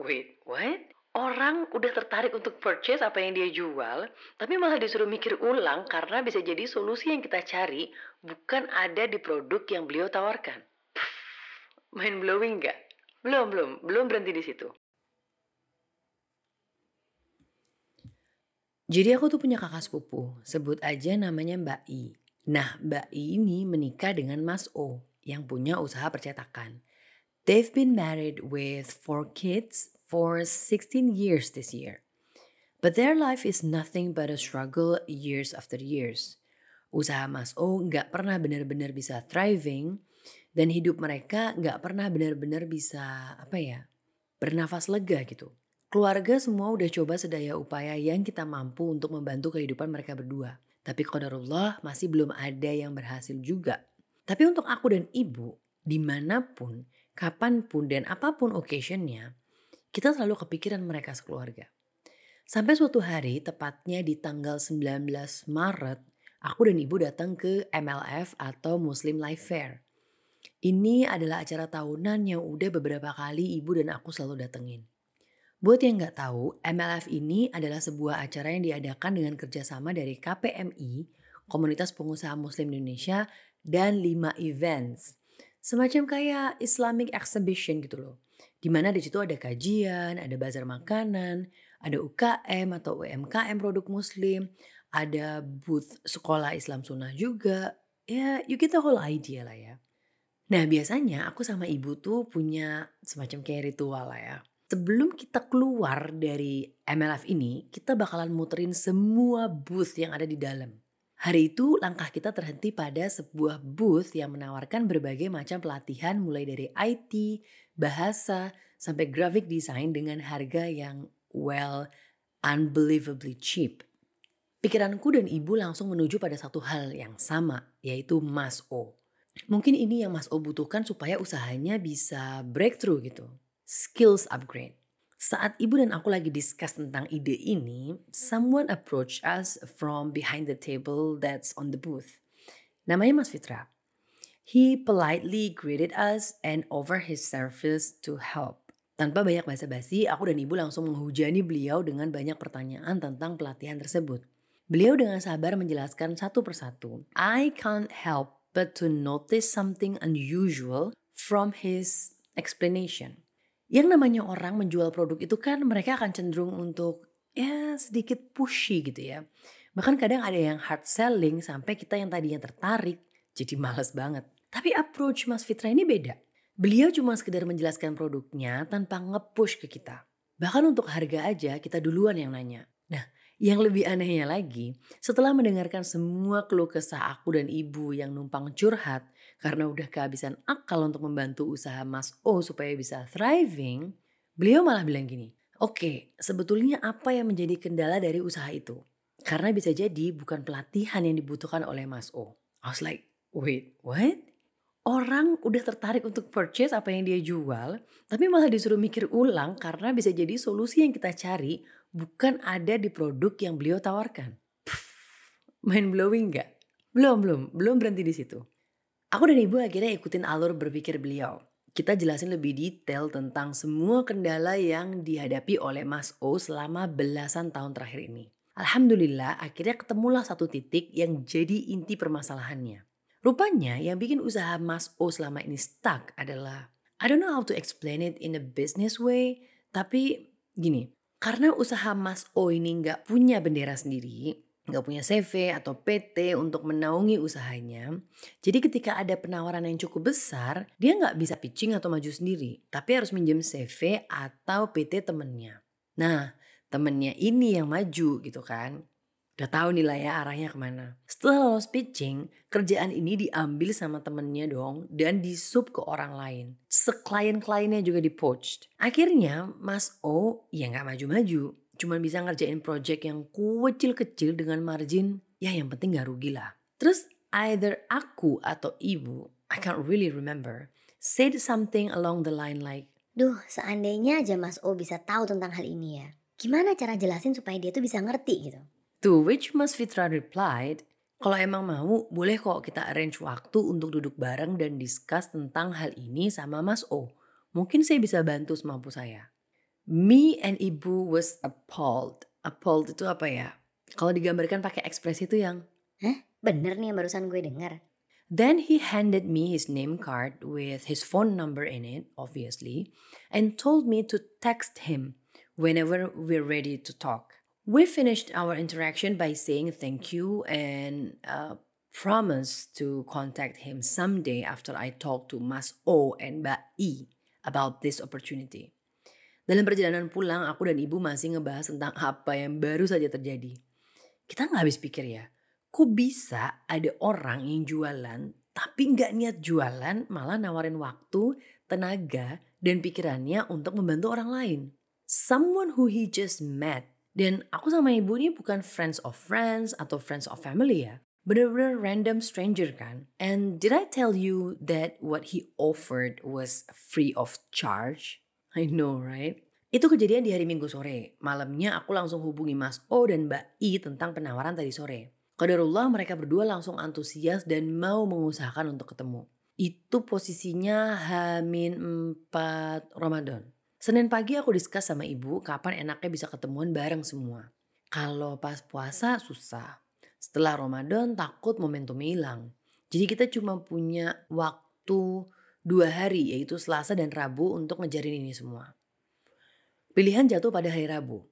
Wait, what? Orang udah tertarik untuk purchase apa yang dia jual, tapi malah disuruh mikir ulang karena bisa jadi solusi yang kita cari bukan ada di produk yang beliau tawarkan. Mind blowing nggak? Belum, belum, belum berhenti di situ. Jadi aku tuh punya kakak sepupu, sebut aja namanya Mbak I. Nah, Mbak I ini menikah dengan Mas O yang punya usaha percetakan. They've been married with four kids for 16 years this year. But their life is nothing but a struggle years after years. Usaha Mas O nggak pernah benar-benar bisa thriving dan hidup mereka nggak pernah benar-benar bisa apa ya bernafas lega gitu. Keluarga semua udah coba sedaya upaya yang kita mampu untuk membantu kehidupan mereka berdua. Tapi qadarullah masih belum ada yang berhasil juga. Tapi untuk aku dan ibu, di mana pun, kapan pun, dan apa pun occasionnya, kita selalu kepikiran mereka sekeluarga. Sampai suatu hari, tepatnya di tanggal 19 Maret, aku dan ibu datang ke MLF atau Muslim Life Fair. Ini adalah acara tahunan yang udah beberapa kali ibu dan aku selalu datengin. Buat yang nggak tahu, MLF ini adalah sebuah acara yang diadakan dengan kerjasama dari KPMI, Komunitas Pengusaha Muslim Indonesia, dan 5 events. Semacam kayak Islamic Exhibition gitu loh. Di mana di situ ada kajian, ada bazar makanan, ada UKM atau UMKM produk muslim, ada booth sekolah Islam sunnah juga. Ya, you get the whole idea lah ya. Nah biasanya aku sama ibu tuh punya semacam kayak ritual lah ya sebelum kita keluar dari MLF ini, kita bakalan muterin semua booth yang ada di dalam. Hari itu langkah kita terhenti pada sebuah booth yang menawarkan berbagai macam pelatihan mulai dari IT, bahasa, sampai graphic design dengan harga yang well unbelievably cheap. Pikiranku dan ibu langsung menuju pada satu hal yang sama, yaitu Mas O. Mungkin ini yang Mas O butuhkan supaya usahanya bisa breakthrough gitu skills upgrade. Saat ibu dan aku lagi discuss tentang ide ini, someone approach us from behind the table that's on the booth. Namanya Mas Fitra. He politely greeted us and offered his service to help. Tanpa banyak basa-basi, aku dan ibu langsung menghujani beliau dengan banyak pertanyaan tentang pelatihan tersebut. Beliau dengan sabar menjelaskan satu persatu. I can't help but to notice something unusual from his explanation. Yang namanya orang menjual produk itu kan mereka akan cenderung untuk ya sedikit pushy gitu ya. Bahkan kadang ada yang hard selling sampai kita yang tadinya tertarik jadi males banget. Tapi approach Mas Fitra ini beda. Beliau cuma sekedar menjelaskan produknya tanpa nge-push ke kita. Bahkan untuk harga aja kita duluan yang nanya. Nah yang lebih anehnya lagi, setelah mendengarkan semua keluh kesah aku dan ibu yang numpang curhat karena udah kehabisan akal untuk membantu usaha Mas O supaya bisa thriving, beliau malah bilang gini, oke okay, sebetulnya apa yang menjadi kendala dari usaha itu? Karena bisa jadi bukan pelatihan yang dibutuhkan oleh Mas O. I was like, wait, what? Orang udah tertarik untuk purchase apa yang dia jual, tapi malah disuruh mikir ulang karena bisa jadi solusi yang kita cari bukan ada di produk yang beliau tawarkan. Puff, mind blowing gak? Belum, belum, belum berhenti di situ. Aku dan ibu akhirnya ikutin alur berpikir beliau. Kita jelasin lebih detail tentang semua kendala yang dihadapi oleh Mas O selama belasan tahun terakhir ini. Alhamdulillah akhirnya ketemulah satu titik yang jadi inti permasalahannya. Rupanya yang bikin usaha Mas O selama ini stuck adalah I don't know how to explain it in a business way, tapi gini, karena usaha Mas O ini nggak punya bendera sendiri, nggak punya CV atau PT untuk menaungi usahanya. Jadi ketika ada penawaran yang cukup besar, dia nggak bisa pitching atau maju sendiri, tapi harus minjem CV atau PT temennya. Nah, temennya ini yang maju gitu kan. Udah tahu nih ya arahnya ke mana. Setelah lolos pitching, kerjaan ini diambil sama temennya dong dan disup ke orang lain. Seklien-kliennya juga di poached. Akhirnya Mas O ya nggak maju-maju. Cuma bisa ngerjain project yang kecil-kecil dengan margin ya yang penting gak rugi lah. Terus either aku atau ibu, I can't really remember, said something along the line like, Duh, seandainya aja Mas O bisa tahu tentang hal ini ya. Gimana cara jelasin supaya dia tuh bisa ngerti gitu? To which Mas Fitra replied, kalau emang mau, boleh kok kita arrange waktu untuk duduk bareng dan discuss tentang hal ini sama Mas O. Mungkin saya bisa bantu semampu saya. Me and ibu was appalled. Appalled itu apa ya? Kalau digambarkan pakai ekspresi itu yang Hah? Bener nih yang barusan gue dengar. Then he handed me his name card with his phone number in it, obviously, and told me to text him whenever we're ready to talk. We finished our interaction by saying thank you and uh, promised to contact him someday after I talk to Mas O and Mbak I about this opportunity. Dalam perjalanan pulang, aku dan ibu masih ngebahas tentang apa yang baru saja terjadi. Kita nggak habis pikir ya, kok bisa ada orang yang jualan tapi nggak niat jualan malah nawarin waktu, tenaga, dan pikirannya untuk membantu orang lain. Someone who he just met. Dan aku sama ibu ini bukan friends of friends atau friends of family ya. Bener-bener random stranger kan. And did I tell you that what he offered was free of charge? I know right? Itu kejadian di hari Minggu sore. Malamnya aku langsung hubungi Mas O dan Mbak I tentang penawaran tadi sore. Qadarullah mereka berdua langsung antusias dan mau mengusahakan untuk ketemu. Itu posisinya Hamin 4 Ramadan. Senin pagi aku diskus sama ibu kapan enaknya bisa ketemuan bareng semua. Kalau pas puasa susah. Setelah Ramadan takut momentum hilang. Jadi kita cuma punya waktu dua hari yaitu Selasa dan Rabu untuk ngejarin ini semua. Pilihan jatuh pada hari Rabu.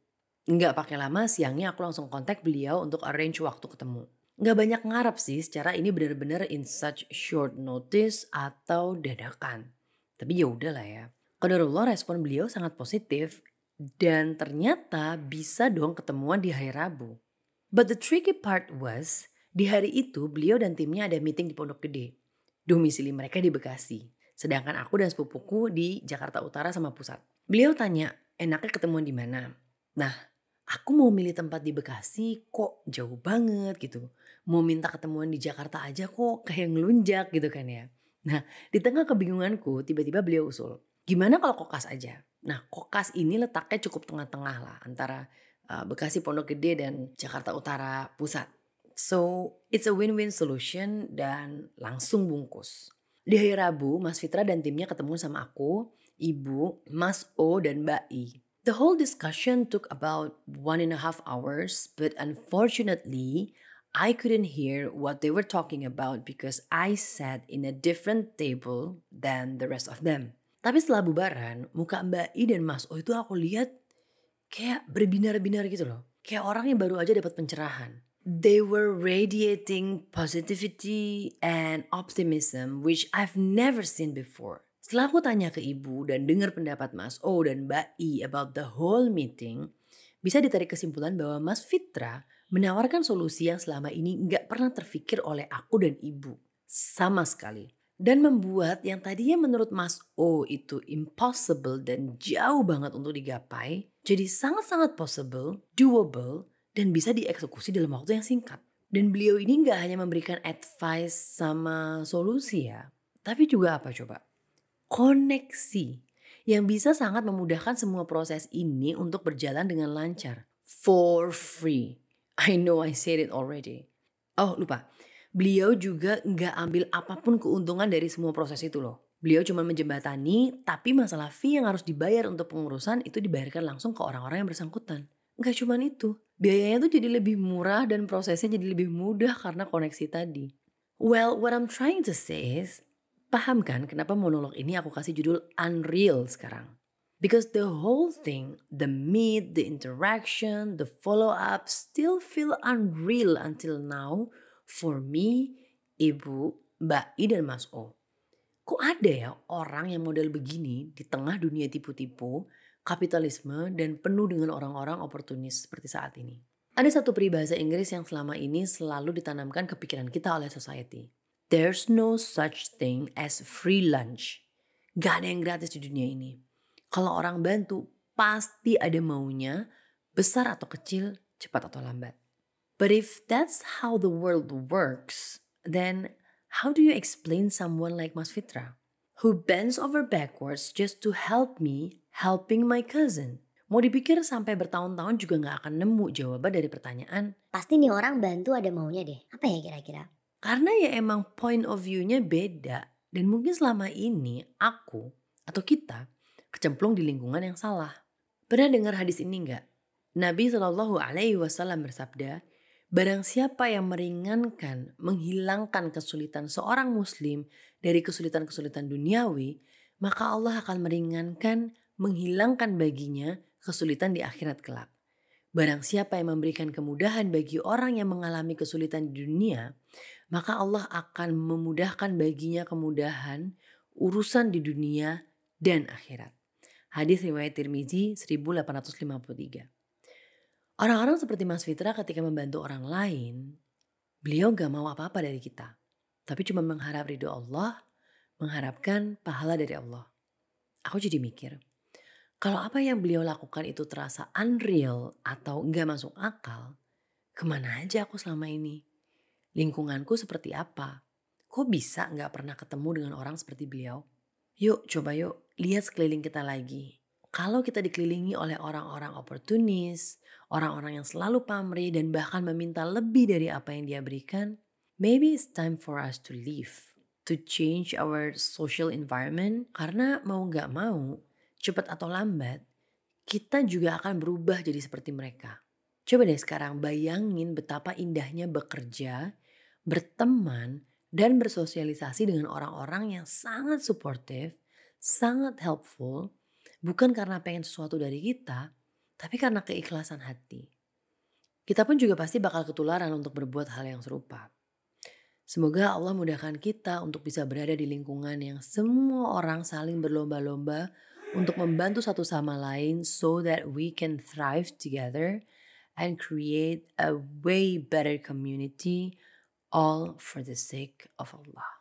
Nggak pakai lama siangnya aku langsung kontak beliau untuk arrange waktu ketemu. Nggak banyak ngarap sih secara ini benar-benar in such short notice atau dadakan. Tapi ya udahlah ya. Qadarullah respon beliau sangat positif dan ternyata bisa dong ketemuan di hari Rabu. But the tricky part was di hari itu beliau dan timnya ada meeting di Pondok Gede. Domisili mereka di Bekasi. Sedangkan aku dan sepupuku di Jakarta Utara sama pusat. Beliau tanya, enaknya ketemuan di mana? Nah, aku mau milih tempat di Bekasi kok jauh banget gitu. Mau minta ketemuan di Jakarta aja kok kayak ngelunjak gitu kan ya. Nah, di tengah kebingunganku tiba-tiba beliau usul, gimana kalau kokas aja? Nah, kokas ini letaknya cukup tengah-tengah lah antara uh, Bekasi Pondok Gede dan Jakarta Utara Pusat. So, it's a win-win solution dan langsung bungkus. Di hari Rabu, Mas Fitra dan timnya ketemu sama aku, Ibu, Mas O, dan Mbak I. The whole discussion took about one and a half hours, but unfortunately, I couldn't hear what they were talking about because I sat in a different table than the rest of them. Tapi setelah bubaran, muka Mbak I dan Mas O itu aku lihat kayak berbinar-binar gitu loh. Kayak orang yang baru aja dapat pencerahan. They were radiating positivity and optimism which I've never seen before. Setelah aku tanya ke ibu dan dengar pendapat Mas O dan Mbak I about the whole meeting, bisa ditarik kesimpulan bahwa Mas Fitra menawarkan solusi yang selama ini nggak pernah terfikir oleh aku dan ibu. Sama sekali. Dan membuat yang tadinya menurut Mas O itu impossible dan jauh banget untuk digapai, jadi sangat-sangat possible, doable, dan bisa dieksekusi dalam waktu yang singkat. Dan beliau ini nggak hanya memberikan advice sama solusi ya, tapi juga apa coba? Koneksi yang bisa sangat memudahkan semua proses ini untuk berjalan dengan lancar. For free. I know I said it already. Oh lupa, beliau juga nggak ambil apa pun keuntungan dari semua proses itu loh. Beliau cuma menjembatani, tapi masalah fee yang harus dibayar untuk pengurusan itu dibayarkan langsung ke orang-orang yang bersangkutan. Nggak cuma itu, biayanya tuh jadi lebih murah dan prosesnya jadi lebih mudah karena koneksi tadi. Well, what I'm trying to say is, paham kan kenapa monolog ini aku kasih judul Unreal sekarang? Because the whole thing, the meet, the interaction, the follow-up still feel unreal until now for me, Ibu, Mbak I dan Mas O. Kok ada ya orang yang model begini di tengah dunia tipu-tipu, kapitalisme, dan penuh dengan orang-orang oportunis seperti saat ini? Ada satu peribahasa Inggris yang selama ini selalu ditanamkan ke pikiran kita oleh society. There's no such thing as free lunch. Gak ada yang gratis di dunia ini. Kalau orang bantu, pasti ada maunya, besar atau kecil, cepat atau lambat. But if that's how the world works, then how do you explain someone like Mas Fitra? Who bends over backwards just to help me helping my cousin? Mau dipikir sampai bertahun-tahun juga gak akan nemu jawaban dari pertanyaan. Pasti nih orang bantu ada maunya deh. Apa ya kira-kira? Karena ya emang point of view-nya beda. Dan mungkin selama ini aku atau kita kecemplung di lingkungan yang salah. Pernah dengar hadis ini nggak? Nabi Shallallahu Alaihi Wasallam bersabda, Barang siapa yang meringankan, menghilangkan kesulitan seorang muslim dari kesulitan-kesulitan duniawi, maka Allah akan meringankan, menghilangkan baginya kesulitan di akhirat kelak. Barang siapa yang memberikan kemudahan bagi orang yang mengalami kesulitan di dunia, maka Allah akan memudahkan baginya kemudahan urusan di dunia dan akhirat. Hadis riwayat Tirmizi 1853. Orang-orang seperti Mas Fitra ketika membantu orang lain, beliau gak mau apa-apa dari kita. Tapi cuma mengharap ridho Allah, mengharapkan pahala dari Allah. Aku jadi mikir, kalau apa yang beliau lakukan itu terasa unreal atau gak masuk akal, ke mana aja aku selama ini? Lingkunganku seperti apa? Kok bisa gak pernah ketemu dengan orang seperti beliau? Yuk coba yuk lihat sekeliling kita lagi. Kalau kita dikelilingi oleh orang-orang oportunis, orang-orang yang selalu pamrih dan bahkan meminta lebih dari apa yang dia berikan, maybe it's time for us to leave, to change our social environment. Karena mau gak mau, cepat atau lambat, kita juga akan berubah jadi seperti mereka. Coba deh sekarang bayangin betapa indahnya bekerja, berteman, dan bersosialisasi dengan orang-orang yang sangat suportif, sangat helpful, bukan karena pengen sesuatu dari kita, tapi karena keikhlasan hati. Kita pun juga pasti bakal ketularan untuk berbuat hal yang serupa. Semoga Allah mudahkan kita untuk bisa berada di lingkungan yang semua orang saling berlomba-lomba untuk membantu satu sama lain so that we can thrive together and create a way better community all for the sake of Allah.